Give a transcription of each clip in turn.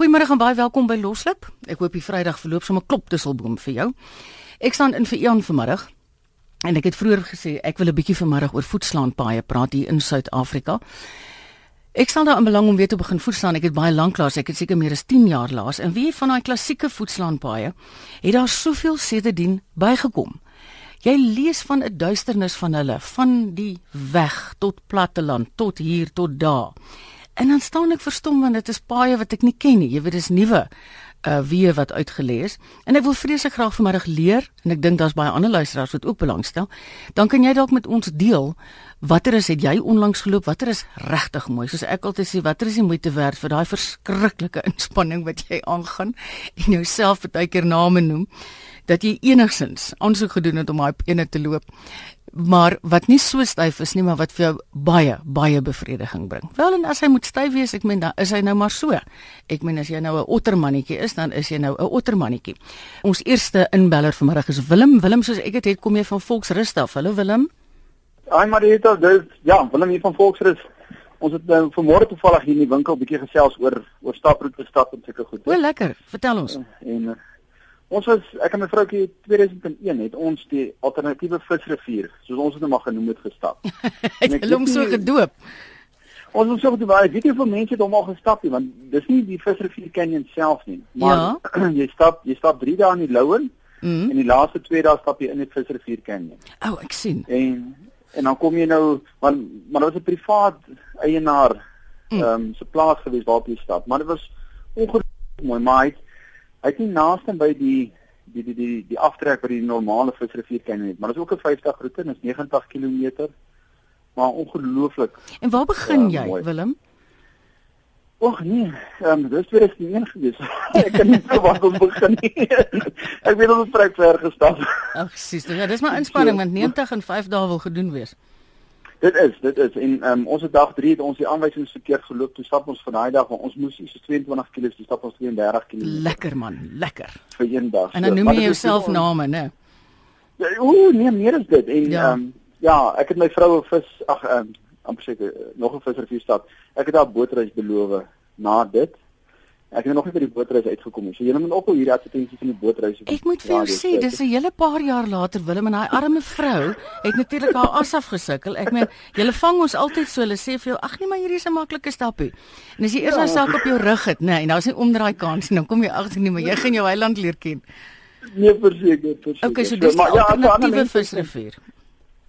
Goeiemôre en baie welkom by Loslip. Ek hoop die Vrydag verloop sommer klop tusselboom vir jou. Ek staan in vir Ian vanmiddag. En ek het vroeër gesê ek wil 'n bietjie vanmiddag oor voetslaanpaaie praat hier in Suid-Afrika. Ek staan daar in belang om weer te begin voetslaan. Ek het baie lank laas, ek het seker meer as 10 jaar laas. En wie van daai klassieke voetslaanpaaie het daar soveel sedertdien bygekom? Jy lees van 'n duisternis van hulle, van die weg tot platteland, tot hier tot daar. En dan staan ek verstom want dit is paaie wat ek nie ken nie. Jy weet dis nuwe uh wie wat uitgelees en ek wil vreeslik graag vanmiddag leer en ek dink daar's baie ander luisteraars wat ook belangstel. Dan kan jy dalk met ons deel watter is het jy onlangs geloop? Watter is regtig mooi? Soos ek altyd sê, watter is die moeite werd vir daai verskriklike inspanning wat jy aangaan en jouself baie keer name noem dat jy enigsins aansoek gedoen het om daai ene te loop maar wat nie so styf is nie, maar wat vir jou baie baie bevrediging bring. Wel en as hy moet styf wees, ek meen dan is hy nou maar so. Ek meen as jy nou 'n ottermannetjie is, dan is jy nou 'n ottermannetjie. Ons eerste inbeller vanmiddag is Willem. Willem, soos ek dit het, kom jy van Volksrus af. Hallo Willem. Ai Marita, dis ja, Willem hier van Volksrus. Ons het nou vanmôre toevallig hier in die winkel 'n bietjie gesels oor oor staproete stap en sulke goed. O, lekker. Vertel ons. En uh, Ons was ek en my vroukie 2001 het ons die alternatiewe visrivier, soos ons dit nou maar genoem het, gestap. het hulle hom so gedoop? Ons het so gedoop, ek weet nie hoeveel mense het hom al gestap nie, want dis nie die visrivier canyon self nie, maar ja. jy stap jy stap 3 dae in die Louwen mm. en die laaste 2 dae stap jy in die visrivier canyon. O, oh, ek sien. En en dan kom jy nou want maar dit was 'n privaat eienaar mm. ehm mm. um, se plaas gewees waarop jy stap, maar dit was ongelooflik mooi, maar hy het, Hy het nie naaste by die die die die die aftrek by die normale visrivier kan nie, maar dit is ook 'n 50 roete en is 90 km. Maar ongelooflik. En waar begin uh, jy, mooi. Willem? Och nee, ehm um, dis weer eens die een gewees. ek kan nie so wat ons begin nie. ek weet ons het vrek ver gestap. Ag, sies, ja, dis maar inspanning want 90 en 5 dae wil gedoen wees. Dit is, dit is en um, ons het dag 3 het ons die aanwysings verkeerd geloop. Toe stap ons van daai dag waar ons moes iets so 22 km, toe stap ons 32 km. Lekker man, lekker. Vir een dag. En dan noem jy jouself name, né? Ja, ooh, nee, meer as dit. En ja, um, ja ek het my vroue vis ag um, amper seker nog 'n visservier stap. Ek het daar bootreis beloof na dit. Ek het nog nie by die bootreis uitgekom nie. So jy moet ophou hierdie advertensie van die bootreis. Ek moet vir jou sê, dis 'n hele paar jaar later Willem en daai arme vrou het natuurlik haar as afgesukkel. Ek meen, julle vang ons altyd so, hulle sê vir jou, ag nee, maar hierdie is 'n maklike stapie. En as jy eers ja. nou self op jou rug het, nê, nee, en daar's nie omdraai kans nie, dan kom jy agter nie, maar jy gaan jou eiland leer ken. Nee, verseker, verseker. Okay, so dis 'n ja, alternatiewe visrivier.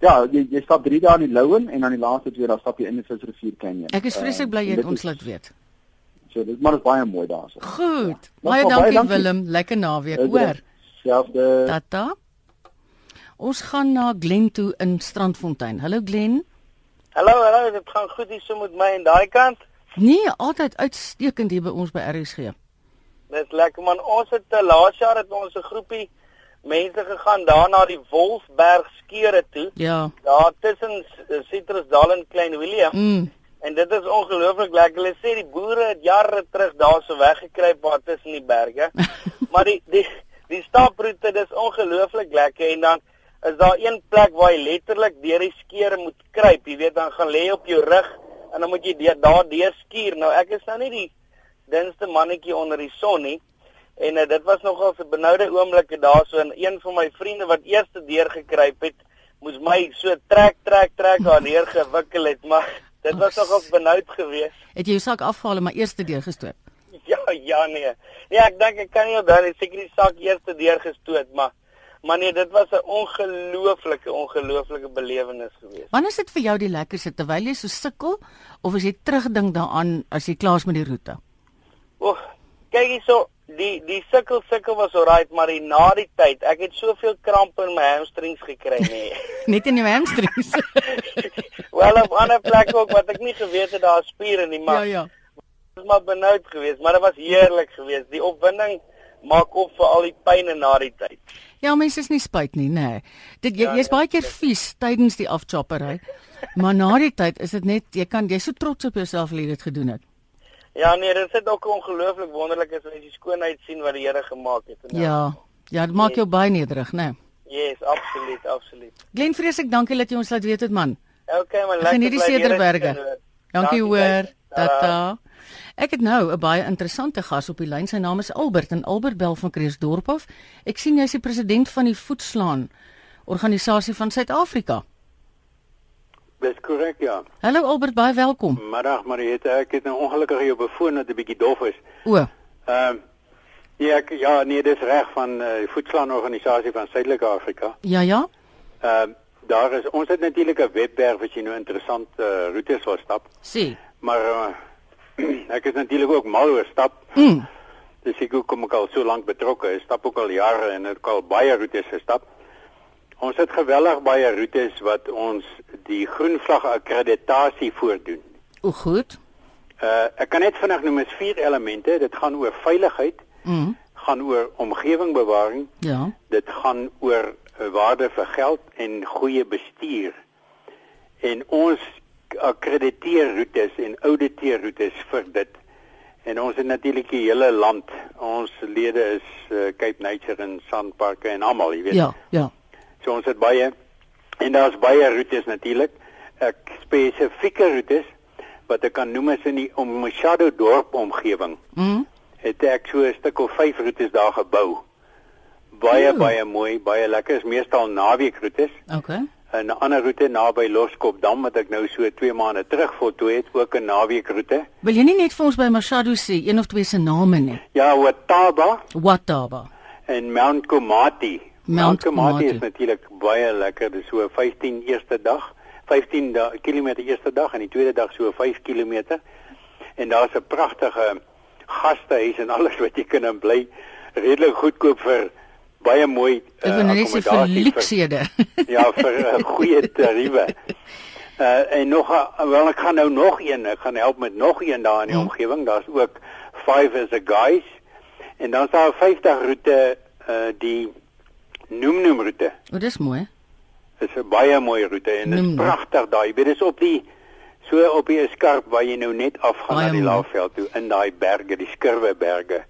Ja, jy jy stap 3 dae in die Louwen en dan die laaste 2 dae stap jy in die visrivier canyon. Ek is vreeslik bly jy het ons laat weet. So dit maar is baie mooi daarso. Goed. Ja. Baie, dankie, baie dankie Willem. Lekker naweek, hoor. Selfde. Tata. Ons gaan na Glen toe in Strandfontein. Hallo Glen. Hallo, hallo, dit gaan goed hier so met my en daai kant. Nee, altyd uitstekend hier by ons by RSG. Dit lekker man. Ons het uh, laas jaar het ons 'n groepie mense gegaan daar na die Wolfberg skeure toe. Ja. Daar tussen Citrusdal en Klein Willem. Mm. En dit is ongelooflik lekker. Hulle sê die boere het jare terug daarso weggekruip waar tussen die berge. maar die die die staproete dis ongelooflik lekker en dan is daar een plek waar jy letterlik deur die skeure moet kruip. Jy weet dan gaan lê op jou rug en dan moet jy daar deur skuur. Nou ek is nou nie die dinste mannetjie onder die son nie. En uh, dit was nogal 'n benoude oomblikke daarso en een van my vriende wat eerste deur gekruip het, moes my so trek trek trek daar neer gewikkel het, maar Dit was nogal benoud geweest. Het jy jou sak afgehaal en maar eerste deur gestoot? Ja, ja nee. Nee, ek dink ek kan nie onthou nie, seker die sak eerste deur gestoot, maar maar nee, dit was 'n ongelooflike ongelooflike belewenis geweest. Wanneer is dit vir jou die lekkerste terwyl jy so sukkel of as jy terugdink daaraan as jy klaar is met die roete? Oek, kyk hierso, die die sukkel sukkel was alright, maar die na die tyd, ek het soveel krampe in my hamstrings gekry nie. Net in jou hamstrings. Wel op ander plekke ook wat ek nie geweet het daar spiere nie, maar Ja, ja. Was maar benoud geweest, maar dit was heerlik geweest. Die opwinding maak op vir al die pyn na die tyd. Ja, mense is nie spyt nie, nê. Nee. Dit jy, jy's ja, baie keer vies tydens die afchoppery. maar na die tyd is dit net jy kan jy's so trots op jouself dat jy dit gedoen het. Ja nee, dit is ook ongelooflik wonderlik as jy die skoonheid sien wat die Here gemaak het. Ja. Ja, dit maak jou baie nederig, né? Nee. Yes, absoluut, absoluut. Glen vreeslik dankie dat jy ons laat weet het man. Okay, man, lekker. Geniet die Cederberge. Dankie hoor. Tata. Ek het nou 'n baie interessante gas op die lyn. Sy naam is Albert en Albert bel van Kreeusdorp af. Ek sien jy's die president van die Voetslaan organisasie van Suid-Afrika. Dis korrek, ja. Hallo Albert, baie welkom. Middag Mariette, ek het nou ongelukkig 'n foon wat 'n bietjie dof is. O, Ehm uh, ja, ek, ja, nee, dis reg van uh, die Voetslaan organisasie van Suidelike Afrika. ja ja. Ehm uh, daar is ons het natuurlik 'n webwerf as jy nou interessant uh, roetes wil stap, Sê. maar uh, ek is natuurlik ook mal oor stap. Mm. Dis ek hoekom ek al so lank betrokke is. Stap ook al jare en ek al baie roetes gestap. Ons het geweldig baie roetes wat ons die groen vlag akkreditasie voordoen. O, goed. Uh ek kan net vinnig noem is vier elemente. Dit gaan oor veiligheid, Mm. gaan oor omgewingbewaring, Ja. dit gaan oor uh, waarde vir geld en goeie bestuur. En ons akkrediteer roetes en auditeer roetes vir dit. En ons het natuurlik die hele land. Ons lede is uh, Cape Nature en Sandparke en almal, jy weet. Ja, ja. So ons het baie en daar's baie roetes natuurlik. Ek spesifieke roetes wat ek kan noem is in die Omshado dorp omgewing. Mm. Het ek so 'n stuk of 5 roetes daar gebou. Baie Oeh. baie mooi, baie lekker. Is meestal naweekroetes. Okay. 'n Ander roete naby Loskopdam wat ek nou so 2 maande terug voltooi het, ook 'n naweekroete. Wil jy nie net vir ons by Mashadu sê een of twee se name nie? Ja, Wataba Wataba. en Mount Komati. Komati. is natuurlik baie lekker. Dis so 15 eerste dag, 15 da km eerste dag en die tweede dag so 5 km. En daar's 'n pragtige gastehuis en alles wat jy kan in bly. Redelik goedkoop vir baie mooi uh, net sê vir akkommodasie luksede. ja, vir uh, goeie tariewe. Uh en nog 'n wel ek gaan nou nog een, ek gaan help met nog een daar in die Hmm. omgewing. Daar's ook Five as a Guys en dan is daar 'n 50 roete uh die Noem Noem roete. o, dis mooi. Dit is 'n baie mooi roete en dit is Noem. pragtig. Jy weet dis op die so op die skarp waar jy nou net afgaan Baie na die laafveld toe in daai berge, die skurweberge.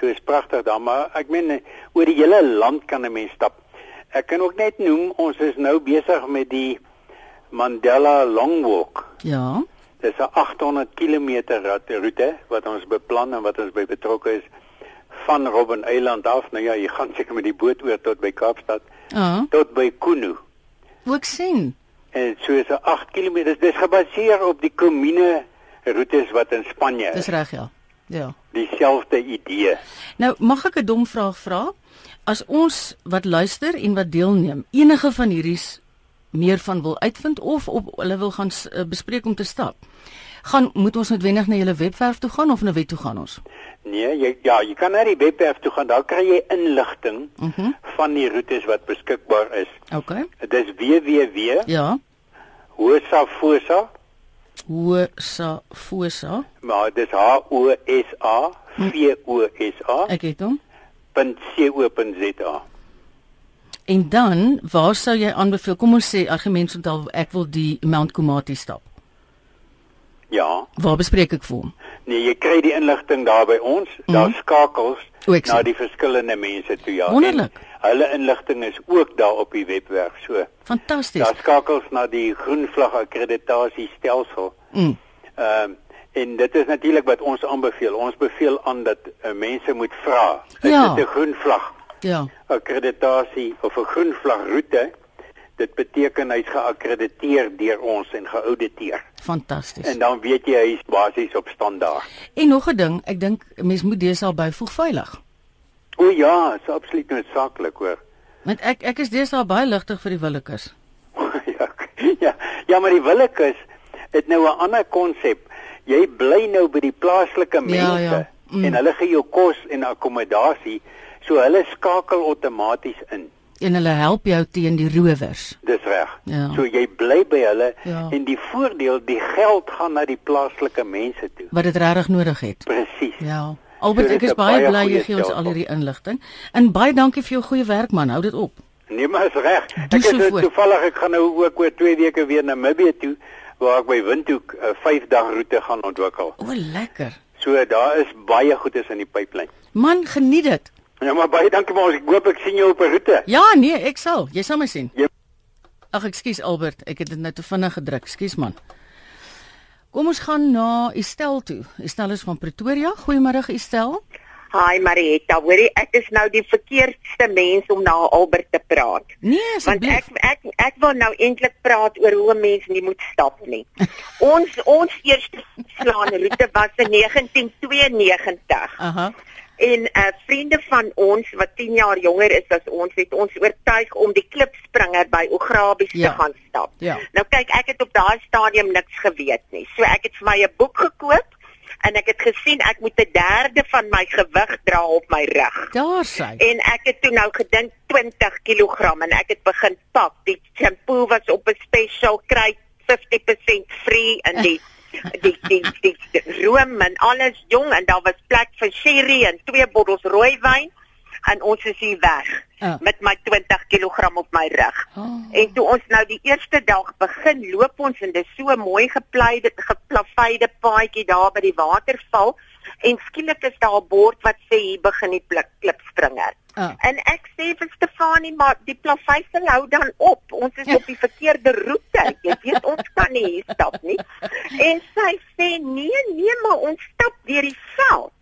So is pragtig daar, maar ek meen oor die hele land kan 'n mens stap. Ek kan ook net noem ons is nou besig met die Mandela Long Walk. Ja. Dis 'n 800 km roete wat ons beplan en wat ons by betrokke is van Robben Eiland af. Nou ja, jy gaan seker met die boot oor tot by Kaapstad Ah, tot by Kuno. ook sien. En so is 'n 8 km. Dis, dis gebaseer op die komune roetes wat in Spanje Dis is. reg ja. Ja. Dieselfde idee. Nou, mag ek 'n dom vraag vra? As ons wat luister en wat deelneem, enige van hierdie's meer van wil uitvind of op hulle wil gaan eh, bespreek om te stap, gaan moet ons noodwendig na julle webwerf toe gaan of na wet toe gaan ons? Nee, jy ja, jy kan na die webwerf toe gaan. Daar kry jy inligting Mhm. van die roetes wat beskikbaar is. OK. Dit is www Ja. hosafosa, Hosa Fosa. maar dis H O S A V O S A Ek het hom. .co.za. En dan, waar sou jy aanbeveel? Kom ons sê argument onthou ek wil die Mount Komati stap. Ja. Waar bespreek ek vir hom? Nee, jy kry die inligting daar by ons. Mm. Daar skakels O, na die verskillende mense toe ja. Wonderlik. En Hulle inligting is ook daar op die webwerf. So, Fantasties. daar skakels na die groen vlag akkreditasie stelsel. Mm. Ehm en dit is natuurlik wat ons aanbeveel. Ons beveel aan dat uh, mense moet vra. Is Ja. dit 'n groen vlag Ja. akkreditasie of 'n groen vlag roete? Dit beteken hy's geakkrediteer deur ons en geauditeer. Fantasties. En dan weet jy hy's basies op standaard. En nog 'n ding, ek dink mens moet deesdae byvoeg veilig. O ja, is absoluut noodsaaklik hoor. Want ek ek is deesdae baie ligtig vir die willekus. ja, ja, ja, maar die willekus het nou 'n ander konsep. Jy bly nou by die plaaslike mense ja. Mm. en hulle gee jou kos en akkommodasie, so hulle skakel outomaties in. En hulle help jou teen die rowers. Dis reg. Ja. So jy bly by hulle Ja. en die voordeel, die geld gaan na die plaaslike mense toe. wat dit regtig nodig het. Presies. Ja. Albert, So ek is baie baie bly jy gee ons al hierdie inligting. En baie dankie vir jou goeie werk man. Hou dit op. Nee, maar is reg. Ek so is nou voort. toevallig ek gaan nou ook oor 2 weke weer na Namibië toe waar ek by Windhoek 'n 5 dag roete gaan ontwikkel. O, lekker. So daar is baie goedes in die pipeline. Man, geniet dit. Ja, maar baie dankie maar ek hoop ek sien jou op 'n roete. Ja, nee, ek sal. Jy sal my sien. Jy- Ag, ekskuus Albert, ek het dit nou te vinnig gedruk. Ekskuus man. Kom ons gaan na Estel toe. Estel is van Pretoria. Goeiemôre Estel. Hi Marietta, hoorie ek is nou die verkeerdste mens om na Albert te praat. Nee, Want ek ek ek wil nou eintlik praat oor hoe 'n mens nie moet stap nie. ons ons eerste slaan roete was in 1992 Aha. En uh, vriende van ons wat 10 jaar jonger is as ons het ons oortuig om die klipspringer by Ograbies Ja. te gaan stap. Ja. Nou kyk, ek het op daai stadium niks geweet nie. So ek het vir my 'n boek gekoop en ek het gesien ek moet 'n derde van my gewig dra op my rug. Daar sy. En ek het toe nou gedink 20 kg en ek het begin pak. Die shampoo was op 'n special kry 50% free en die die die die, die room en alles jong en daar was plek vir sherry en twee bottels rooiwyn en ons is hier weg Ah. met my 20 kg op my rug. Oh. En toe ons nou die eerste dag begin loop ons en dis so 'n mooi gepleide geplaveide paadjie daar by die waterval en skielik is daar 'n bord wat sê hier begin die klipspringer. Ah. En ek sê vir Stefanie maar die plaveisel hou dan op. Ons is op die verkeerde roete. Jy weet ons kan nie hier stap nie. En sy sê nee nee maar ons stap deur die veld.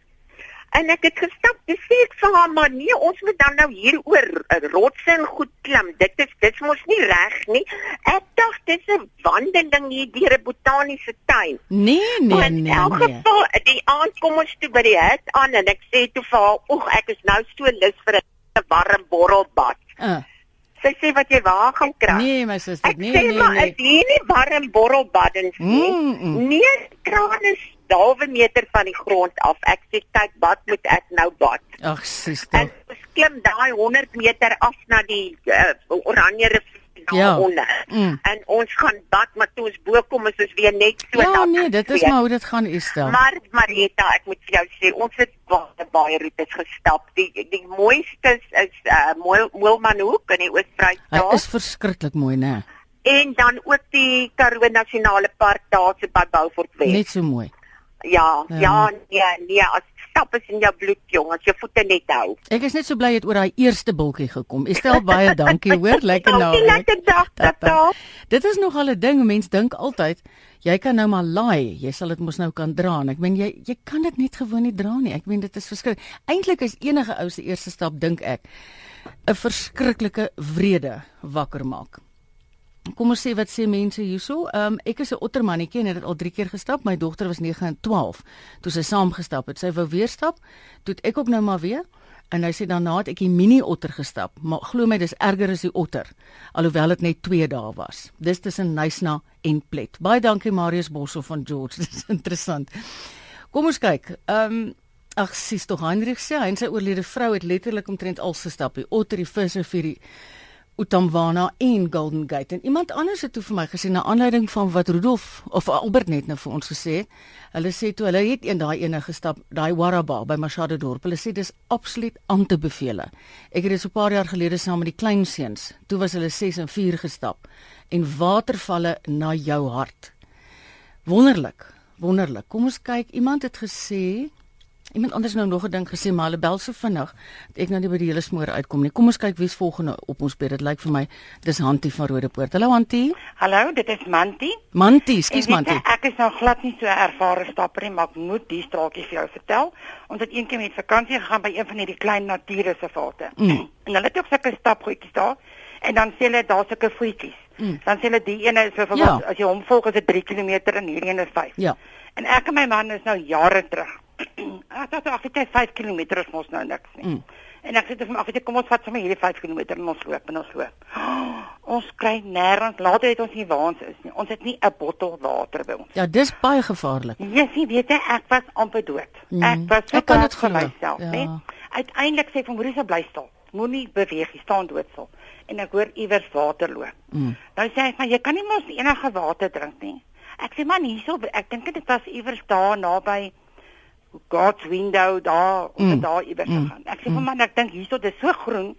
En ek het gestap, dis sê ek vir haar maar nee, ons moet dan nou hier oor 'n rotse en goed klim. Dit is dit mos nie reg nie. Ek dink dis 'n wandeling hier deur 'n botaniese tuin. Nee, nee, Maar in nee. elk nee. geval, die aand kom ons toe by die hut aan en ek sê toe vir haar, "Oeg, ek is nou so lus vir 'n warm borrelbad." Uh, Sy sê wat jy waar gaan kry. nee, my suster, Ek nee, sê nee, maar nee. ek hier nie warm borrelbaddens nie. Mm, mm. Nee, kraan is halwe meter van die grond af. Ek sê kyk, wat moet ek nou bad? Ag, En suster. ons klim daai 100 meter af na die uh, oranje rivier Ja. daaronder. Mm. En ons gaan bad, maar toe ons bo kom is ons weer net so Ja, nee, dit is maar hoe dit gaan, Estel. Maar Marietta, ek moet vir jou sê, ons het baie baie roetes gestap. Die die mooiste is is uh Moel- Moelmanhoek in die Oos-Vrystaat is verskriklik mooi, né? en dan ook die Karoo Nasionale Park daar so by Beaufort Wes. Net so mooi. Ja, Ja. ja, nee, nee, as stap is in jou bloed jong, as jou voete net hou. Ek is net so bly jy het oor daai eerste bultjie gekom. Estel baie dankie, hoor, lekker Dankie, naweek. lekker dag, Tata. tata. Dit is nog al 'n ding, mense dink altyd jy kan nou maar laai, jy sal dit mos nou kan dra. En ek meen jy jy kan dit net gewoon nie dra nie. Ek meen dit is verskriklik. Eintlik is enige ou se eerste stap dink ek 'n verskriklike vrede wakker maak. Kom ons sê wat sê mense hierso. Ehm um, ek is 'n ottermannetjie en het dit al 3 keer gestap. My dogter was 9 en 12 toe sy saam gestap het. Sy wou weer stap. Toe ek ook nou maar weer. En hy sê daarna het ek die mini otter gestap, maar glo my dis erger as die otter alhoewel dit net 2 dae was. Dis tussen Nysna en Plet. Baie dankie Marius Boshoff van George. Dis interessant. Kom ons kyk. Ehm um, ag sies tog Heinrich sê hy en sy oorlede vrou het letterlik omtrent al gestap. Die otter, die visrivier, die Utamwana en Golden Gate. En iemand anders het toe vir my gesê na aanleiding van wat Rudolf of Albert net nou vir ons gesê het. Hulle sê toe hulle het een daai ene gestap, daai Waraba by Machado dorp. Hulle sê dis absoluut aan te beveel. Ek het dit so 'n paar jaar gelede saam met die kleinseuns. Toe was hulle 6 en 4 gestap en watervalle na jou hart. Wonderlik, wonderlik. Kom ons kyk. Iemand het gesê Iemand anders nou nog 'n ding gesê maar hulle bel so vinnig dat ek nou nie by die hele smoor uitkom nie. Kom ons kyk wie's volgende op ons bed. Dit lyk vir my dis Hantie van Rodepoort. Hallo Hantie. Hallo, dit is Manti. Mantie, skus Mantie. jy, Ek is nou glad nie so 'n ervare stapper nie, maar ek moet die straaltjie vir jou vertel. Ons het eendag met vakansie gegaan by een van hierdie klein natuurreservate. Mm. En hulle het ook sulke stapgoedjies daar. En dan sê hulle daar sulke voetjies. Mm. Dan sê hulle die ene is vir Ja. as jy hom volg is dit 3 km en hierdie een is 5. Ja. En ek en my man is nou jare terug. Ek dink ag dit is 5 km is mos nou niks nie. Mm. En ek sê vir my weet jy, kom ons vat sommer hierdie 5 km en ons loop en ons loop. ons kry nêrens, later het ons nie waar ons is nie. Ons het nie 'n bottel water by ons. Ja, dis baie gevaarlik. Jessie, weet jy, ek was amper dood. Mm. Ek was so Ek kan dit vir myself, ja. né? Uiteindelik sê ek vir Maurice bly stil. Moenie beweeg, jy staan doodstil. En ek hoor iewers water loop. Mm. Nou sê hy, "Maar jy kan nie mos enige water drink nie." Ek sê, "Man, hierso, ek dink dit was iewers daar naby God's window daar, ons Mm. het daar iewers Mm. gegaan." Ek sê, "Maar man, ek dink hierso, dit is so groen."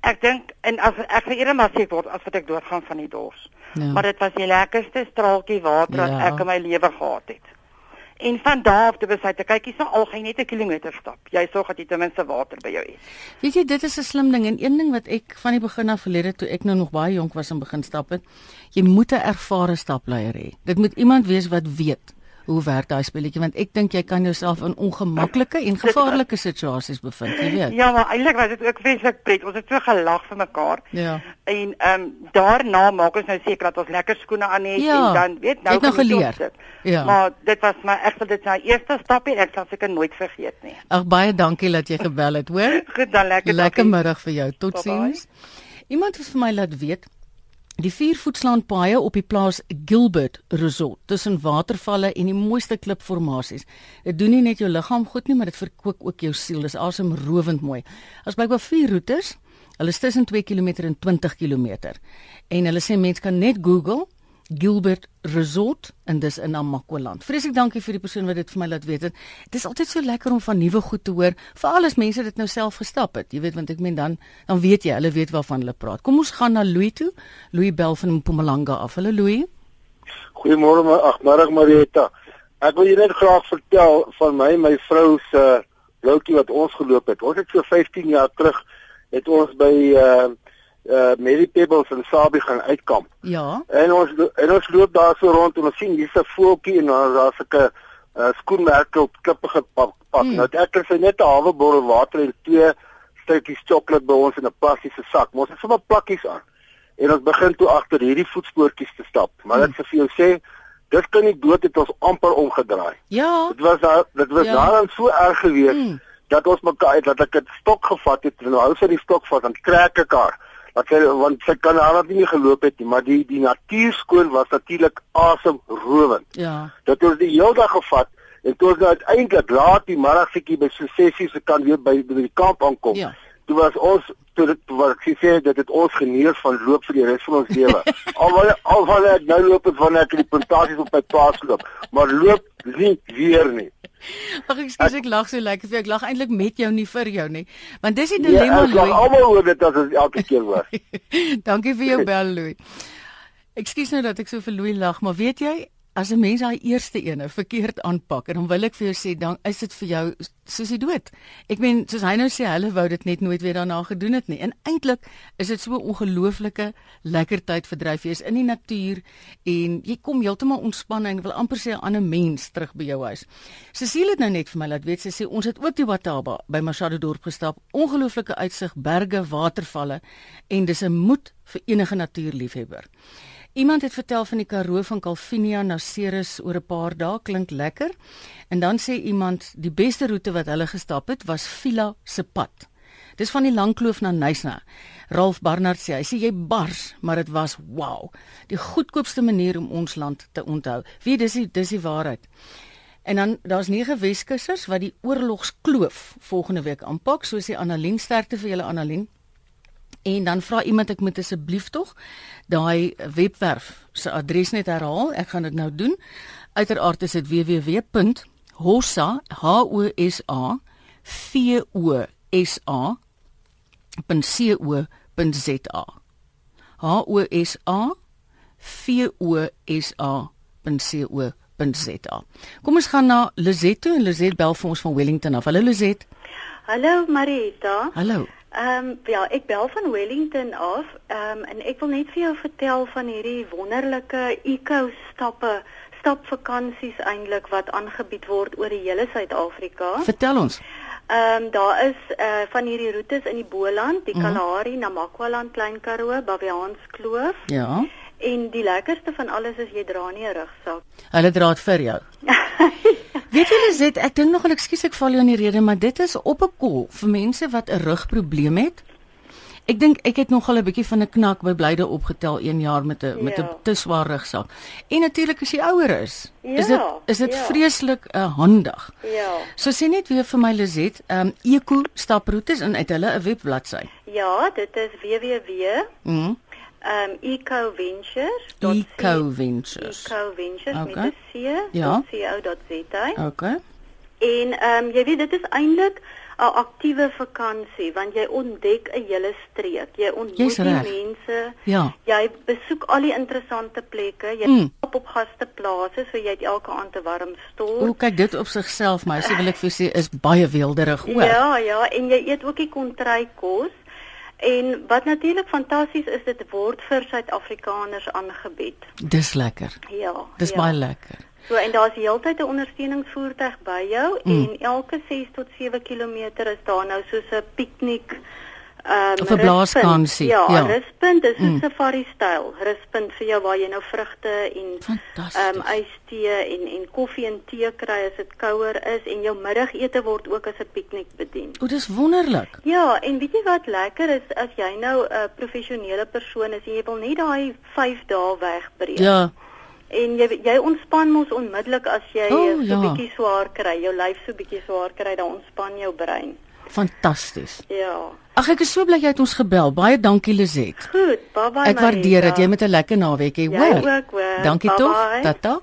Ek dink en as ek sê eerder maar siek word as wat ek doodgaan van die dors. Ja. Maar dit was die lekkerste straaltjie water wat Ja. ek in my lewe gehad het. En van daar af te besluit, kyk hierso al gaan net 'n kilometer stap. Jy sorg dat jy ten minste water by jou het. Weet jy, dit is 'n slim ding en een ding wat ek van die begin af verlede toe ek nou nog baie jonk was en begin stap het, jy moet 'n ervare stapleier hê. Dit moet iemand wees wat weet hoe werk daai spelletjie want ek dink jy kan jouself in ongemaklike en gevaarlike situasies bevind, jy weet. Ja, maar eintlik was dit ook vreeslik pret. Ons het so gelag vir mekaar. Ja. En ehm um, daarna maak ons nou seker dat ons lekker skoene aan het Ja, en dan weet nou het nou geleer. Ja. Maar dit was my ek sal dit my eerste stap en ek sal seker nooit vergeet nie. Ag baie dankie dat jy gebel het, hoor. Goed dan lekker Lekker middag vir jou. Totsiens. Iemand het vir my laat weet die vier voetslaanpaaie op die plaas Gilbert Resort tussen watervalle en die mooiste klipformasies. Dit doen nie net jou liggaam goed nie, maar dit verkoop ook jou siel. Dis asemrowend mooi. As blykbaar vier roetes. Hulle is tussen 2 km en 20 km. En hulle sê mense kan net Google Gilbert Resort en dis in Namakwaland. Vreeslik dankie vir die persoon wat dit vir my laat weet. Dit is altyd so lekker om van nuwe goed te hoor, veral as mense dit nou self gestap het. Jy weet want ek meen dan dan weet jy, hulle weet waarvan hulle praat. Kom ons gaan na Louis toe. Louis bel van Mpumalanga af. Hallo Louis. Goeiemôre, ma- ag middag Marieta. Ek wil julle net graag vertel van my my vrou se broodjie wat ons geloop het. Ons het so 15 jaar terug het ons by uh uh Mary Pebbles in Sabie gaan uitkamp. Ja. En ons en ons loop daar so rond en ons sien hier's 'n voeltjie en daar daar's 'n uh, skoenmerke op klippe gepak. Pak. Mm. Nou ek het sy net 'n halwe bottel water en twee stukkies sjokolade by ons in 'n plastiese sak. Maar ons het sommer plakkies aan. En ons begin toe agter hierdie voetspoortjies te stap. Maar dit vir jou sê, dit kan nie dood het ons amper omgedraai. Ja. Dit was daar dit was Ja. daarin so erg geweest Mm. mm. dat ons mekaar dat ek 'n stok gevat het en nou hou sy die stok vas en trek ek haar. Dat sy want sy kan haar nie geloop het nie, maar die die natuurskoon was natuurlik asemrowend. Ja. Dat ons die hele dag gevat en toe ons nou uiteindelik laat die middagsetjie by so 6:00 se kan weer by by die kamp aankom. Ja. Toe was ons toe dit wat ek sê dit het ons geneer van loop vir die res van ons lewe. Alhoewel alhoewel ek nou loop het wanneer ek in die plantasies op my plaas loop, maar loop nie weer nie. Ag ekskuus ek lag so lekker vir jou. Ek lag eintlik met jou nie vir jou nie. Want dis die Ja, dilemma ek lag almal oor dit as dit elke keer was. Dankie vir jou bel Louis. Ekskuus nou dat ek so vir Louis lag, maar weet jy, as 'n mens daai eerste ene verkeerd aanpak en dan wil ek vir jou sê dan is dit vir jou soos die dood. Ek meen soos hy nou sê hulle wou dit net nooit weer daarna gedoen het nie. En eintlik is dit so 'n ongelooflike lekker tyd verdryf jy is in die natuur en jy kom heeltemal ontspan en wil amper sê 'n ander mens terug by jou huis. Cecile het nou net vir my laat weet sy sê ons het ook die Wataba by Machado dorp gestap. Ongelooflike uitsig, berge, watervalle en dis 'n moed vir enige natuurliefhebber. Iemand het vertel van die Karoo van Calvinia na Ceres oor 'n paar dae, klink lekker. En dan sê iemand die beste roete wat hulle gestap het was Villa se pad. Dis van die Langkloof na Nysna. Ralph Barnard sê hy sê jy bars, maar dit was wow. Die goedkoopste manier om ons land te onthou. Wie dis die dis die waarheid. En dan daar's nege Weskussers wat die oorlogskloof volgende week aanpak, soos die Annelien sterkte vir julle Annelien. En dan vra iemand ek moet asseblief tog daai webwerf se adres net herhaal. Ek gaan dit nou doen. Uiteraard is dit www.hosa h o s a v o s a .co.za h o s a v o s a .co.za Kom ons gaan na Lizet toe en Lizet bel vir ons van Wellington af. Hallo Lizet. Hallo Marita. Hallo. Ehm um, ja, ek bel van Wellington af. Ehm um, en ek wil net vir jou vertel van hierdie wonderlike eco-stappe, stapvakansies eintlik wat aangebied word oor die hele Suid-Afrika. Vertel ons. Ehm um, daar is uh van hierdie roetes in die Boland, die Kalahari, Namakwaland, Klein Karoo, Baviaanskloof Ja. en die lekkerste van alles is jy dra nie 'n rugsak. Hulle dra dit vir jou. Weet jy Lizet, ek dink nogal ekskuus ek val jou in die rede, maar dit is op 'n kol vir mense wat 'n rugprobleem het. Ek dink ek het nogal 'n bietjie van 'n knak by Blyde opgetel 1 jaar met 'n met 'n Ja. te swaar rugsak. En natuurlik as jy ouer is, is Ja, dit is dit ja. vreeslik uh, handig. Ja. So sê net weer vir my Lizet, ehm um, Eco staproetes en uit hulle 'n webbladsy. Ja, dit is www Mhm. Ehm um, ecoventures. Eco Ventures. ecoventures Okay. met 'n c. Ja. .co.za. Okay. En ehm um, jy weet dit is eintlik 'n aktiewe vakansie want jy ontdek 'n hele streek. Jy ontmoet die mense. Ja. Jy besoek al die interessante plekke. Jy Mm. stap op gasteplase so jy het elke aand 'n warm O, stort. kyk dit op sigself, maar as jy wil ek vir sê is baie weelderig ook. Ja, ja, en jy eet ook die kontrykos. En wat natuurlik fantasties is, dit word vir Suid-Afrikaners aangebied. Dis lekker. Ja. Dis ja. baie lekker. So en daar's heeltyd 'n ondersteuningsvoertuig by jou Mm. en elke 6 tot 7 km is daar nou soos 'n piknik Um, Of 'n blaaskansie, Ja, ja. ruspunt is 'n Mm. safari styl. Ruspunt vir jou waar jy nou vrugte en Fantasties. um ystee en en koffie en tee kry as dit kouer is en jou middagete word ook as 'n piknik bedien. O, dis wonderlik. Ja, en weet jy wat lekker is as jy nou 'n uh, professionele persoon is en jy wil net daai 5 dae wegbreek. Ja. En jy jy ontspan mos onmiddellik as jy oh, so ja. bietjie swaar kry, jou lyf so bietjie swaar kry, dan ontspan jou brein. Fantasties. Ja. Ag ek is so bly jy het ons gebel. Baie dankie Lizet. Goed, bye bye. Ek waardeer dit jy met 'n lekker naweek hê, hoor. ook, hoor. Dankie Bye tog. bye. Tata.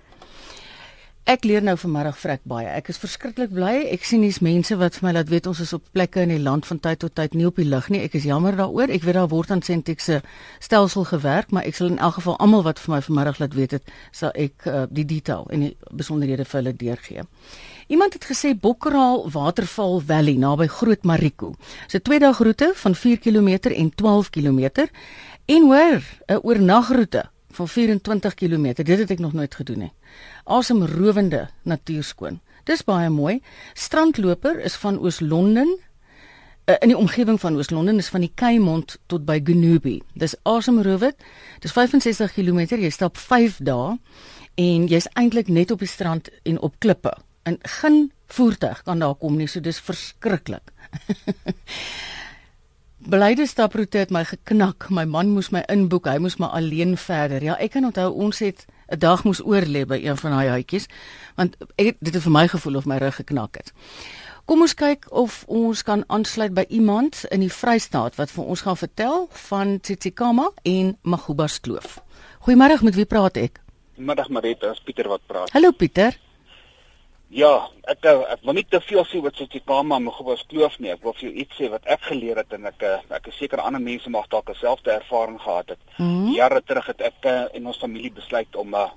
Ek leer nou vanmiddag vrek baie. Ek is verskriklik bly. Ek sien hier's mense wat vir my laat weet ons is op plekke in die land van tyd tot tyd nie op die lig nie. Ek is jammer daaroor. Ek weet daar word aan Sentix se stelsel gewerk, maar ek sal in elk geval almal wat vir my vanmiddag laat weet het, sal ek uh, die detail en die besonderhede vir hulle deurgee. Iemand het gesê Bokkraal Waterval Valley naby Groot Mariko. Dis 'n twee-dag roete van 4 km en 12 km en hoor, 'n oornagroete van 24 km. Dit het ek nog nooit gedoen nie. Asemrowende natuurskoon. Dis baie mooi. Strandloper is van Oos-London uh, in die omgewing van Oos-London is van die Keimond tot by Genubi. Dis asemrowend. Dis 65 km. Jy stap 5 dae en jy's eintlik net op die strand en op klippe. En geen voertuig kan daar kom nie, so dis verskriklik. Beleide staproete het my geknak. My man moes my inboek. Hy moes maar alleen verder. Ja, ek kan onthou ons het 'n dag moes oorlê by een van daai huitjies want ek, dit het vir my gevoel of my rug geknak het. Kom ons kyk of ons kan aansluit by iemand in die Vrystaat wat vir ons gaan vertel van Tsitsikamma en Magubas Kloof. Goeiemôre, met wie praat ek? Middag Marita, is Pieter wat praat. Hallo Pieter. Ja, ek eh, ek wil nie te veel sê wat Tsitsikamma en Magubas Kloof nie. Ek wil vir jou iets sê wat ek geleer het en ek eh, ek is seker ander mense mag dalk dieselfde ervaring gehad het. Mhm. Jare terug het ek eh, en ons familie besluit om uh,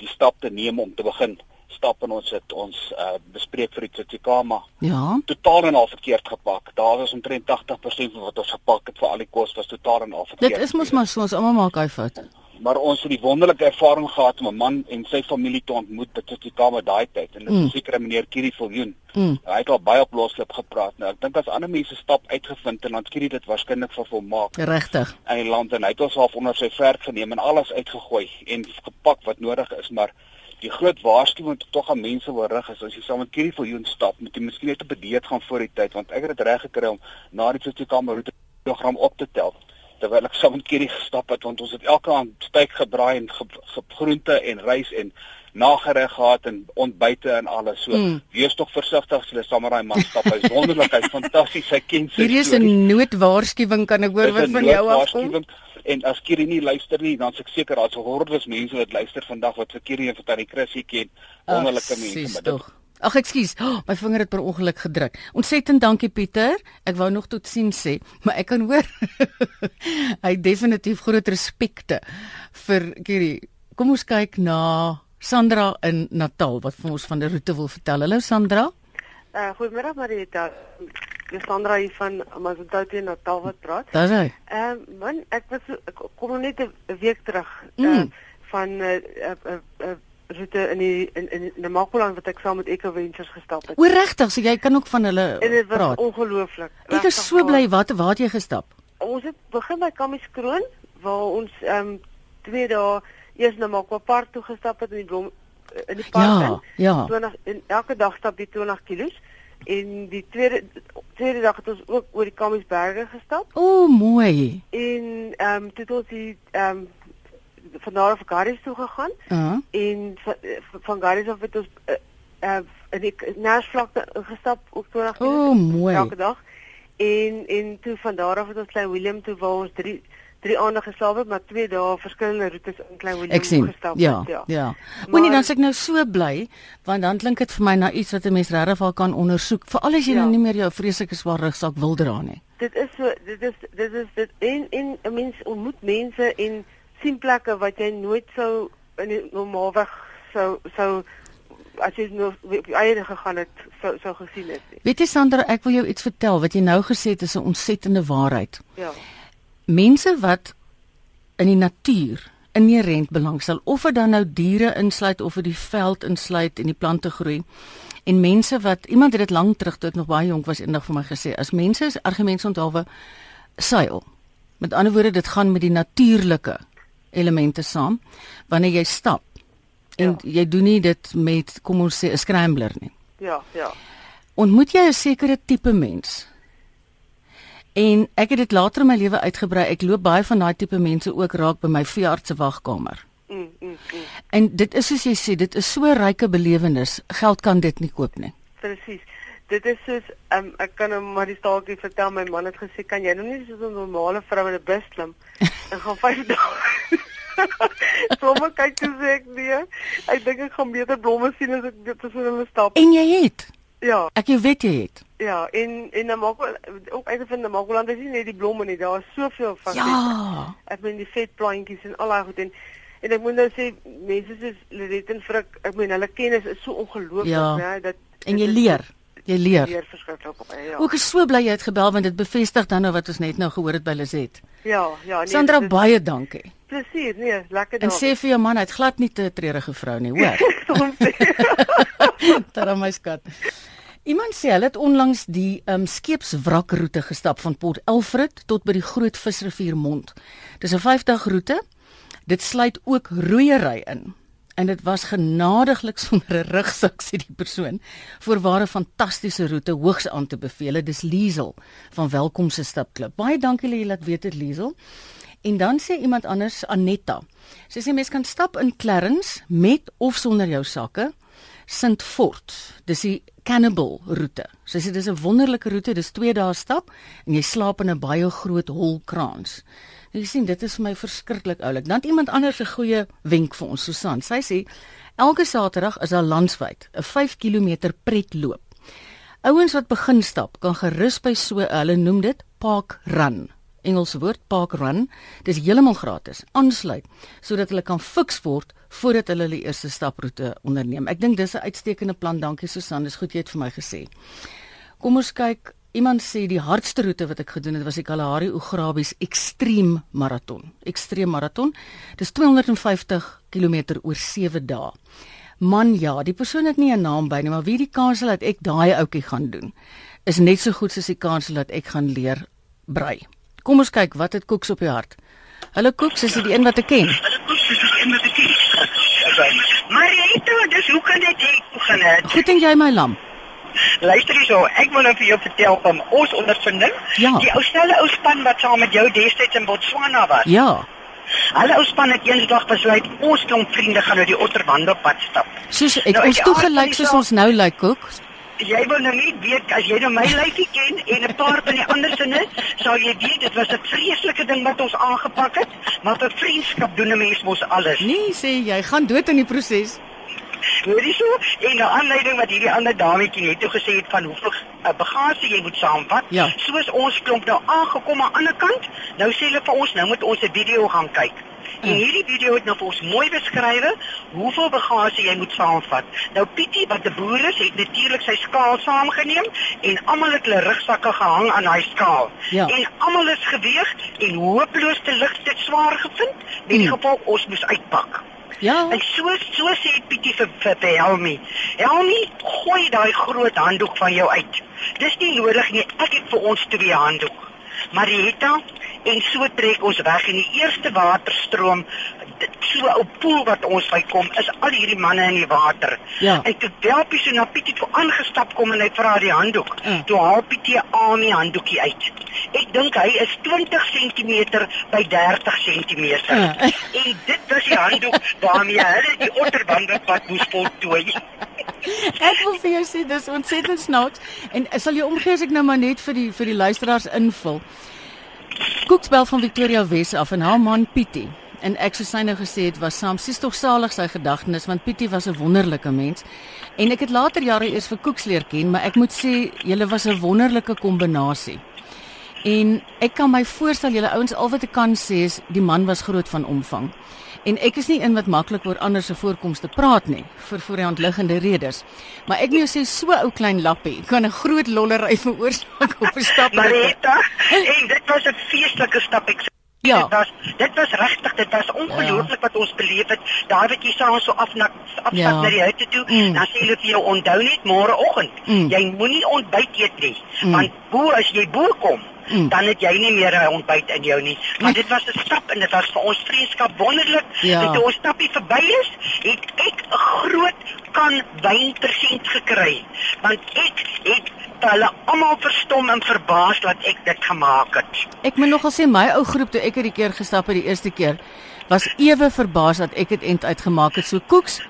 die stap te neem om te begin stap en ons het ons uh, bespreek vir die Tsitsikamma. Ja. Totaal en al verkeerd gepak. Daar was omtrent 80% van wat ons gepak het vir al die kos was totaal en al verkeerd. Dit is mos maar so ons almal maak hy fout. Maar ons het die wonderlike ervaring gehad om 'n man en sy familie te ontmoet by Tsitsikamma daai tyd en dit Mm. is seker meneer Kiri Viljoen. Mm. Hy het al baie op loslip gepraat. Nou ek dink as ander mense stap uitgevind en dan Kiri dit waarskynlik vir volmaak Regtig. in die land en hy het ons half onder sy verf geneem en alles uitgegooi en gepak wat nodig is, maar die groot waarskuwing wat tog aan mense wil rig is as jy saam met Kiri Viljoen stap, moet jy miskien net 'n bedeed gaan voor die tyd want ek het dit reg gekry om na die Tsitsikamma roete kilogram op te tel terwyl ek saam met Kiri gestap het want ons het elke aand steak gebraai en ge, ge, groente en rys en nagereg gehad en ontbyte en alles. So Mm. wees tog versigtig as jy saam met daai man stap. Hy's wonderlik, hy's fantasties. Hy ken sy Hier is. 'n noodwaarskuwing kan ek hoor wat van jou afkom. En as Kiri nie luister nie, dan is ek seker daar's hordes mense wat luister vandag wat vir Kiri en vir Tannie Chrissy ken. Wonderlike mense, maar dit. Ag ekskuus, oh, my vinger het per ongeluk gedruk. Ontsettend dankie Pieter. Ek wou nog tot sien sê, maar ek kan hoor hy het definitief groot respekte vir Kiri. Kom ons kyk na Sandra in Natal wat vir ons van die roete wil vertel. Hallo Sandra. Uh, goedemiddag Marita. Dis Sandra hier van Mazantouti Natal wat praat. Daar's hy. Ehm uh, man, ek was ek kom net 'n week terug uh, Mm. van 'n uh, 'n uh, uh, roete in die in in Namakoland wat ek saam met Eco Ventures gestap het. O regtig, so jy kan ook van hulle En dit was praat. ongelooflik. Ek is so bly wat waar jy gestap? Ons het begin by Kamieskroon waar ons ehm um, twee dae eers na Makwa Park toe gestap het in die blom in die park Ja, in. ja. 20 en elke dag stap jy 20 km en die tweede tweede dag het ons ook oor die Kamiesberge gestap O, mooi. en ehm um, toe het ons die ehm um, van daar af Garies toe gegaan Ja. en van, van Garies af het ons uh, uh, in die Nersvlakte gestap 20 km O, mooi. elke dag. En en toe van daar af het ons Klein Willem toe waar ons 3 drie aande geslaap het, maar twee dae verskillende roetes in Klein Willem Ek sien. gestap Ja, het. ja. ja. Moenie dan sê ek nou so bly want dan klink dit vir my na iets wat 'n mens regtig wel kan ondersoek. Veral as jy Ja. nou nie meer jou vreeslike swaar rugsak wil dra nie. Dit is so dit is dit is dit en en 'n mens ontmoet mense en sien plekke wat jy nooit sou in normaalweg sou sou as jy nou op jou eie gegaan het sou sou gesien het. nie. Weet jy Sandra, ek wil jou iets vertel wat jy nou gesê het is 'n ontsettende waarheid. Ja. Mense wat in die natuur inherënt belangstel of dit dan nou diere insluit of dit die veld insluit en die plante groei. En mense wat iemand het dit lank terug toe ek nog baie jonk was eendag vir my gesê, as mense is argumente onthaalwe seil. Met ander woorde, dit gaan met die natuurlike elemente saam wanneer jy stap. En ja. jy doen nie dit met kom ons sê 'n scrambler nie. Ja, ja. Ontmoet jy 'n sekere tipe mens? En ek het dit later in my lewe uitgebrei. Ek loop baie van daai tipe mense ook raak by my veearts se wagkamer. Mm, mm, mm. En dit is soos jy sê, dit is so ryke belewenis. Geld kan dit nie koop nie. Presies. Dit is soos um, ek kan hom maar die staaltjie vertel my man het gesê kan jy nou nie soos 'n normale vrou in 'n bus klim en gaan 5 dae blomme kyk toe sê ek nee. Ek dink ek gaan beter blomme sien as ek dit tussen hulle stap. En jy het? Ja. Ek weet jy het. Ja, en en dan maak ook uit van die Magoland is nie net die blomme nie, daar is soveel van dit. Ja. Ek meen die vetplantjies en al daai goed en en ek moet nou sê mense soos Lorette en Frik, ek meen hulle kennis is so ongelooflik, ja. né, dat en jy leer. Jy leer. Leer verskriklik op. Ja. Ook is so bly jy het gebel want dit bevestig dan nou wat ons net nou gehoor het by Lizet. Ja, ja, nee. Sandra is, baie dankie. Plesier, nee, lekker dag. En sê vir jou man, hy't glad nie 'n treurige vrou nie, hoor. Daar my skat. Iemand sê hulle het onlangs die um, skeepswrakroete gestap van Port Elfrid tot by die Groot Visrivier mond. Dis 'n 5-dag roete. Dit sluit ook roeiery in. En dit was genadiglik sonder 'n rugsak sê die persoon. Voorware fantastiese roete hoogs aan te beveel. Dis Liesel van Welkom se Stapklub. Baie dankie dat jy laat weet dit Liesel. En dan sê iemand anders Anetta. Sy sê mens kan stap in Clarence met of sonder jou sakke. St Fort. Dis die Cannibal roete. Sy sê dis 'n wonderlike roete. Dis 2 dae stap en jy slaap in 'n baie groot holkraans. Jy sien dit is vir my verskriklik oulik. Dan iemand anders 'n goeie wenk vir ons Susan. Sy sê elke Saterdag is daar landwyd 'n 5 km pretloop. Ouens wat begin stap kan gerus by so hulle noem dit park run Engelse woord park run. Dis heeltemal gratis. Aansluit sodat hulle kan fiks word voordat hulle hulle eerste staproete onderneem. Ek dink dis 'n uitstekende plan. Dankie Susan, dis goed jy het vir my gesê. Kom ons kyk. Iemand sê die hardste roete wat ek gedoen het was die Kalahari Ograbies Extreme Marathon. Extreme Marathon. Dis 250 km oor 7 dae. Man ja, die persoon het nie 'n naam by nie, maar wie die kans dat ek daai ouetjie gaan doen is net so goed soos die kans dat ek gaan leer brei. Kom ons kyk wat het Koeks op die hart. Hallo Koeks, is dit die een wat ek ken? Hallo Koeks, dis die een wat ek ken. Maar jy het toe, dis hoe kan dit jy begin het? Goed en jy my lam. Luister hierso, ek wil nou vir jou vertel van ons ondervinding. Ja. Die ou snelle ou span wat saam met jou destyds in Botswana was. Ja. Hulle ou span het eendag besluit ons klomp vriende gaan nou die otterwandelpad stap. Soos ek nou, ons toegelyk soos ons nou lyk like, Koeks jy wil nou nie weet as jy nou my lyfie ken en 'n paar van die ander sinne, sal jy weet dit was 'n vreeslike ding wat ons aangepak het, maar vir vriendskap doen 'n mens mos alles. Nee, sê jy gaan dood in die proses. Hoorie so, en 'n aanleiding wat hierdie ander dametjie net toe gesê het van hoeveel uh, bagasie jy moet saamvat. Ja. Soos ons klomp nou aangekom aan die ander kant, nou sê hulle vir ons nou moet ons 'n video gaan kyk. En hierdie video het nou vir ons mooi beskryf hoeveel bagasie jy moet saamvat. Nou Pietie wat 'n boer is, het natuurlik sy skaal saamgeneem en almal het hulle rugsakke gehang aan daai skaal. Ja. En almal is geweeg en hopeloos te lig dit swaar gevind. In die geval ons moes uitpak. Ja. En so so sê Pietie vir vir, vir Helmi. Helmi, gooi daai groot handdoek van jou uit. Dis nie nodig nie. Ek het vir ons twee handdoek. Marieta, en so trek ons weg en die eerste waterstroom so 'n poel wat ons by kom is al hierdie manne in die water. Ja. En toe Delpie so na Pietie toe aangestap kom en hy vra die handdoek. Ja. Toe haal Pietie aan die handdoekie uit. Ek dink hy is 20 cm by 30 cm. Ja. En dit was die handdoek waarmee hulle die otterwandelpad moes voltooi. Ek wil vir jou sê dis ontsettend snaaks en sal jy omgee as ek nou maar net vir die vir die luisteraars invul. Koeksbel van Victoria Wes af en haar man Pietie. En ek soos sy nou gesê het was saam. Sies tog salig sy gedagtenis want Pietie was 'n wonderlike mens. En ek het later jare eers vir Koeks leer ken maar ek moet sê julle was 'n wonderlike kombinasie. En ek kan my voorstel julle ouens al wat ek kan sê is die man was groot van omvang En ek is nie in wat maklik oor ander se voorkomste praat nie vir voor die hand liggende redes. Maar ek moet jou sê so ou klein lappie kan 'n groot lollery veroorsaak op 'n stap. Marita, en dit was 'n feestelike stap ek Ja. Dit was dit was regtig, dit was ongelooflik wat ons beleef het. Daai wat jy saam so af na afstap Ja. na die huis toe, Mm. dan sê hulle vir jou onthou net môreoggend. Mm. Jy moenie ontbyt eet nie, Mm. want bo as jy bo kom, Mm. dan het jy nie meer 'n ontbyt in jou nie. Maar dit was 'n stap en dit was vir ons vriendskap wonderlik. Ja. Toe ons stappie verby is, het ek 'n groot kan wyn persent gekry. Want ek het hulle almal verstom en verbaas dat ek dit gemaak het. Ek moet nogal sê my ou groep toe ek hierdie keer gestap het die eerste keer was ewe verbaas dat ek dit end uitgemaak het. So koeks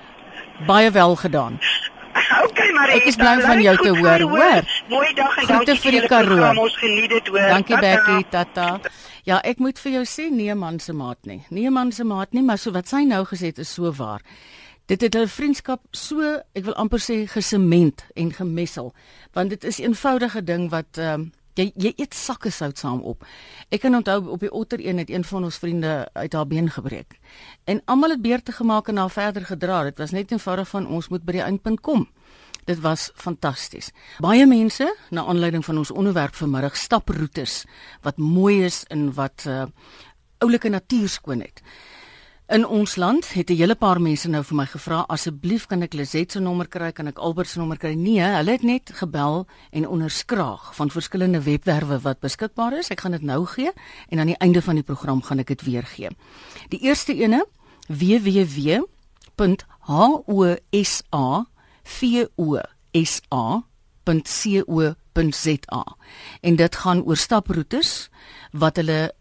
baie wel gedaan. Okay, maar Ek is bly van jou te hoor, hoor. Mooi dag en dankie vir die Karoo. Ons geniet dit hoor. Dankie. Becky, tata. Ja, ek moet vir jou sê nee man se maat nie. Nee man se maat nie, maar so wat sy nou gesê het is so waar. Dit het hulle vriendskap so, ek wil amper sê gesement en gemessel, want dit is 'n eenvoudige ding wat ehm um, jy jy eet sakke sout saam op. Ek kan onthou op die otter een het een van ons vriende uit haar been gebreek. En almal het beurte gemaak en haar verder gedra. Dit was net eenvoudig van ons moet by die eindpunt kom. Dit was fantasties. Baie mense, na aanleiding van ons onderwerp vanmiddag, staproetes wat mooi is en wat uh oulike natuurskoonheid. In ons land het 'n hele paar mense nou vir my gevra, asseblief kan ek Lizet se nommer kry, kan ek Albert se nommer kry? Nee, hulle het net gebel en onderskraag van verskillende webwerwe wat beskikbaar is. Ek gaan dit nou gee en aan die einde van die program gaan ek dit weer gee. Die eerste ene www.hosa vosa.co.za en dit gaan oor staproetes wat hulle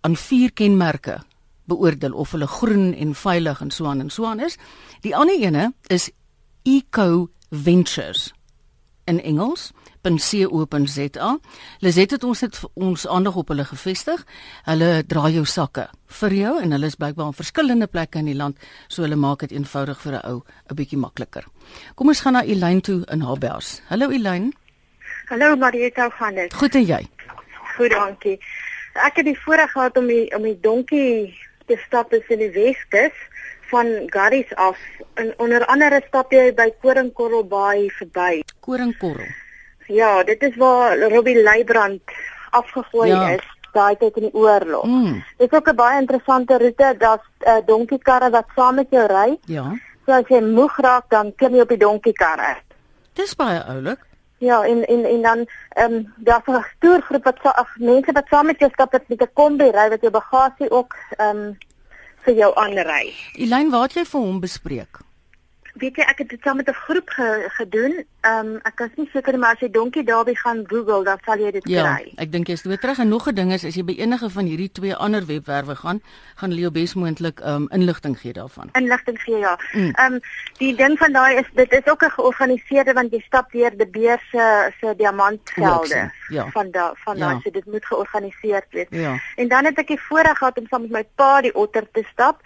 aan vier kenmerke beoordeel of hulle groen en veilig en so aan en so aan is. Die ander ene is Eco Ventures in Engels .co.za. Lizet het ons het ons aandag op hulle gefestig. Hulle dra jou sakke vir jou en hulle is blykbaar op verskillende plekke in die land, so hulle maak dit eenvoudig vir 'n ou 'n bietjie makliker. Kom ons gaan na Elyn toe in Habers. Hallo Elyn. Hallo Marieta, gaan dit? Goed en jy? Goed, dankie. Ek het die voorreg gehad om die om die donkie te stap is in die Weskus van Garries af. En onder andere stap jy by Koringkorrelbaai verby. Koringkorrel. Ja, dit is waar Robbie Leibrand afgegooi Ja. is daai tyd in die oorlog. Mm. Dit is ook 'n baie interessante roete. Daar's 'n uh, donkiekarre wat saam met jou ry. Ja. So as jy moeg raak, dan klim jy op die donkiekarre. Dis baie oulik. Ja, en en en dan ehm um, daar's 'n toergroep wat sa- ag mense wat saam met jou stap het met 'n kombi ry wat jou bagasie ook ehm um, vir jou aanry. Elyn, wat het jy vir hom bespreek? Weet jy, ek het dit saam met 'n groep ge, gedoen. Ehm um, ek is nie seker maar as jy Donkie Derby gaan Google, dan sal jy dit Ja, kry. ek dink jy's weer terug en nog 'n ding is as jy by enige van hierdie twee ander webwerwe gaan, gaan hulle jou besmoontlik um inligting gee daarvan. Inligting gee ja. Mm. Ehm um, die ding van daai is dit is ook 'n georganiseerde want jy stap deur die beer se se diamantvelde. Ja. van da van Ja. daai so dit moet georganiseer wees. Ja. En dan het ek die voorreg gehad om saam met my pa die otter te stap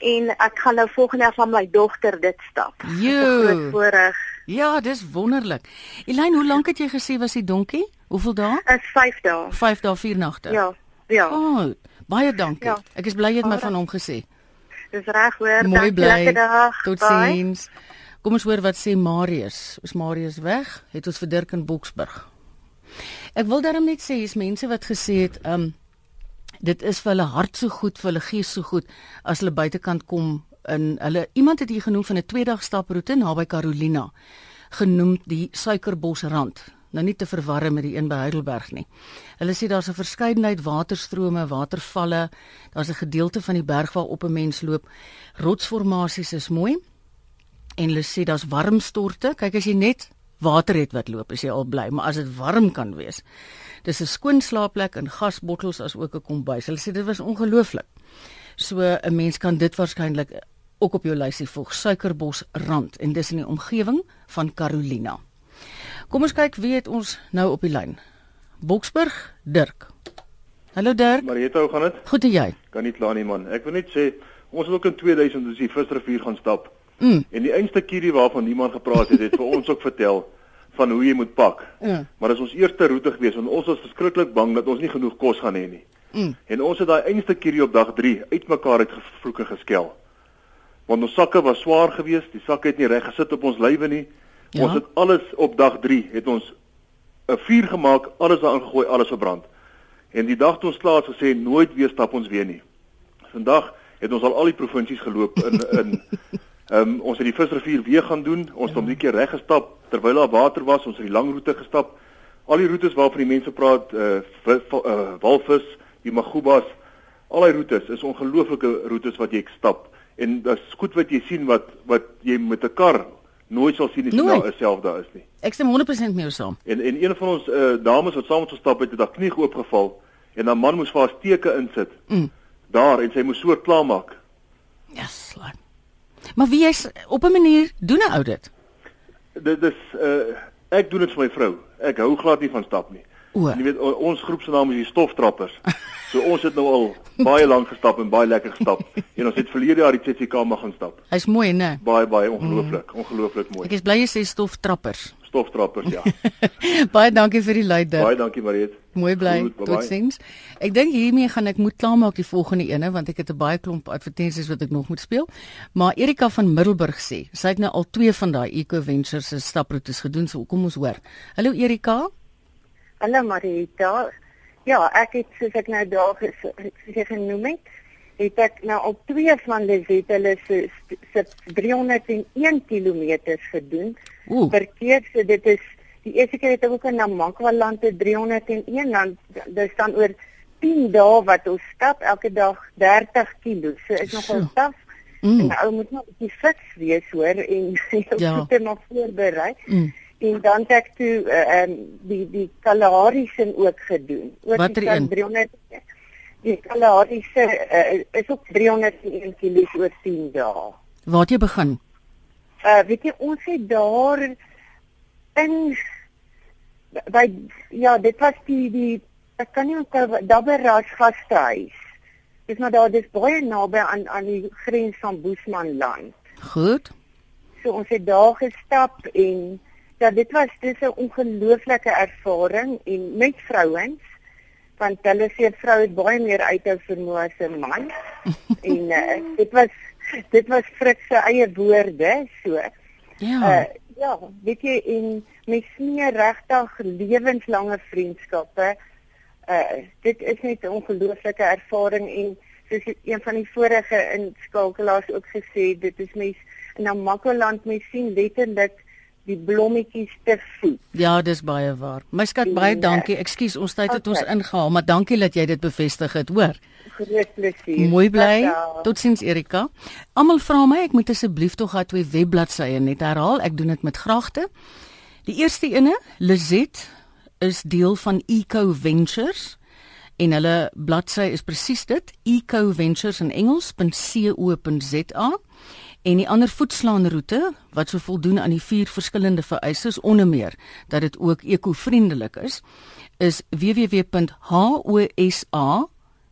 en ek gaan nou volgende jaar met my dogter dit stap. Jo. Voorreg. Ja, dis wonderlik. Elyn, hoe lank het jy gesê was die donkie? Hoeveel dae? Is 5 dae. 5 dae, 4 nagte. Ja. Ja. Oh, baie dankie. Ja. Ek is bly jy het my van hom gesê. Dis reg hoor. Mooi bly. Totsiens. Kom ons hoor wat sê Marius. Is Marius weg? Het ons vir Dirk in Boksburg. Ek wil daarom net sê hier's mense wat gesê het, um dit is vir hulle hart so goed, vir hulle gees so goed as hulle buitekant kom in hulle iemand het hier genoem van 'n tweedag staproete naby Carolina genoem die Suikerbosrand. Nou nie te verwarre met die een by Heidelberg nie. Hulle sê daar's 'n verskeidenheid waterstrome, watervalle, daar's 'n gedeelte van die berg waarop 'n mens loop. Rotsformasies is mooi. En hulle sê daar's warm storte. Kyk as jy net water het wat loop, is jy al bly, maar as dit warm kan wees. Dis 'n skoon slaapplek en gasbottels as ook 'n kombuis. Hulle sê dit was ongelooflik. So 'n mens kan dit waarskynlik ook op jou lysie volg. Suikerbos rand en dis in die omgewing van Carolina. Kom ons kyk wie het ons nou op die lyn. Boksburg, Dirk. Hallo Dirk. Marieta, hoe gaan dit? Goed en jy? Kan nie kla nie man. Ek wil net sê ons het ook in 2000 ons die Visrivier gaan stap. Mm. En die einste kierie waarvan niemand gepraat het, het vir ons ook vertel van hoe jy moet pak. Ja. Maar dis ons eerste roete gewees en ons was verskriklik bang dat ons nie genoeg kos gaan hê nie. Mm. En ons het daai einste kierie op dag 3 uitmekaar uit gevloeke geskel. Want ons sakke was swaar geweest, die sakke het nie reg gesit op ons lywe nie. Ja. Ons het alles op dag 3 het ons 'n vuur gemaak, alles daarin gegooi, alles verbrand. En die dag toe ons klaar is gesê nooit weer stap ons weer nie. Vandag het ons al al die provinsies geloop in in ehm um, ons het die visrivier weer gaan doen. Ons het hom die keer reg gestap terwyl daar water was. Ons het die lang roete gestap. Al die roetes waarvan die mense praat, eh uh, uh, walvis, die magubas, al die roetes is ongelooflike roetes wat jy stap. En dit is goed wat jy sien wat wat jy met 'n kar nooit sal sien as jy daar self daar is nie. Ek stem 100% mee saam. En en een van ons uh, dames wat saam met ons gestap het, het haar knie oopgeval en 'n man moes vir haar steke insit. Mm. Daar en sy moes so klaarmaak. Ja, yes. Maar wie is op 'n manier doen 'n ou dit? Dit is uh ek doen dit vir my vrou. Ek hou glad nie van stap nie. O. Jy weet ons groep se naam is die stoftrappers. So ons het nou al baie lank gestap en baie lekker gestap. en ons het verlede jaar die TCK mag gaan stap. Hy's mooi, né? Baie baie ongelooflik, mm. ongelooflik mooi. Ek is bly jy sê stoftrappers. Stoftrappers, ja. baie dankie vir die luider. Baie dankie Mariet. Mooi bly. Totsiens. Ek dink hiermee gaan ek moet klaarmaak die volgende ene want ek het 'n baie klomp advertensies wat ek nog moet speel. Maar Erika van Middelburg sê, sy het nou al twee van daai Eco Ventures se staproetes gedoen, so kom ons hoor. Hallo Erika. Hallo Marita. Ja, ek het soos ek nou daar gesê genoem het, het ek nou op twee van Lizet hulle se se 301 km gedoen. Verkeer so dit is die eerste keer het ek ook in Namakwa-land te 301 dan dis dan oor 10 dae wat ons stap elke dag 30 km. So is nogal taaf. Mm. En ou moet nog 'n bietjie fiks wees hoor en ja. moet nog voorberei. Mm en dan het ek toe eh, ehm uh, um, die die Kalahari se ook gedoen. Ook Watter een? 300 Die Kalahari se uh, is ook 301 km oor 10 dae. Waar het jy begin? Uh weet jy ons het daar in by ja, dit was die die ek kan nie onthou daar by Raasgasthuis. Dis maar daar dis baie naby aan aan die grens van Boesmanland. Goed. So ons het daar gestap en Ja, dit was dis 'n ongelooflike ervaring en met vrouens want hulle sê vrou het baie meer uithou vermoë as 'n man. en uh, dit was dit was Frik se eie woorde so. Ja. Uh, ja, weet jy in my smeer regtig lewenslange vriendskappe. Uh dit is net 'n ongelooflike ervaring en soos een van die vorige inskakelaars ook gesê, dit is mens in Namakoland mens sien letterlik die blommetjies te voed. Ja, dis baie waar. My skat, baie dankie. Ekskuus, ons tyd het ons ingehaal, maar dankie dat jy dit bevestig het, hoor. Groot plesier. Mooi bly. Totsiens Erika. Almal vra my, ek moet asseblief tog haar twee webbladsye net herhaal. Ek doen dit met graagte. Die eerste ene, Lizet is deel van Eco Ventures en hulle bladsy is presies dit, Eco Ventures in Engels.co.za en die ander voetslaanroete wat so voldoen aan die vier verskillende vereistes onder meer dat dit ook ekovriendelik is is www.hosa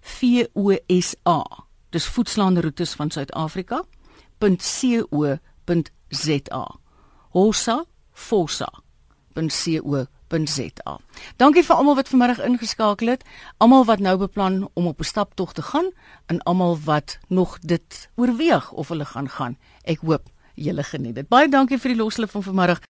vosa dis voetslaanroetes van Suid-Afrika.co.za hosa fosa.co www.rsg.za. Dankie vir almal wat vanmiddag ingeskakel het, almal wat nou beplan om op 'n staptog te gaan en almal wat nog dit oorweeg of hulle gaan gaan. Ek hoop julle geniet dit. Baie dankie vir die loslip van vanmiddag.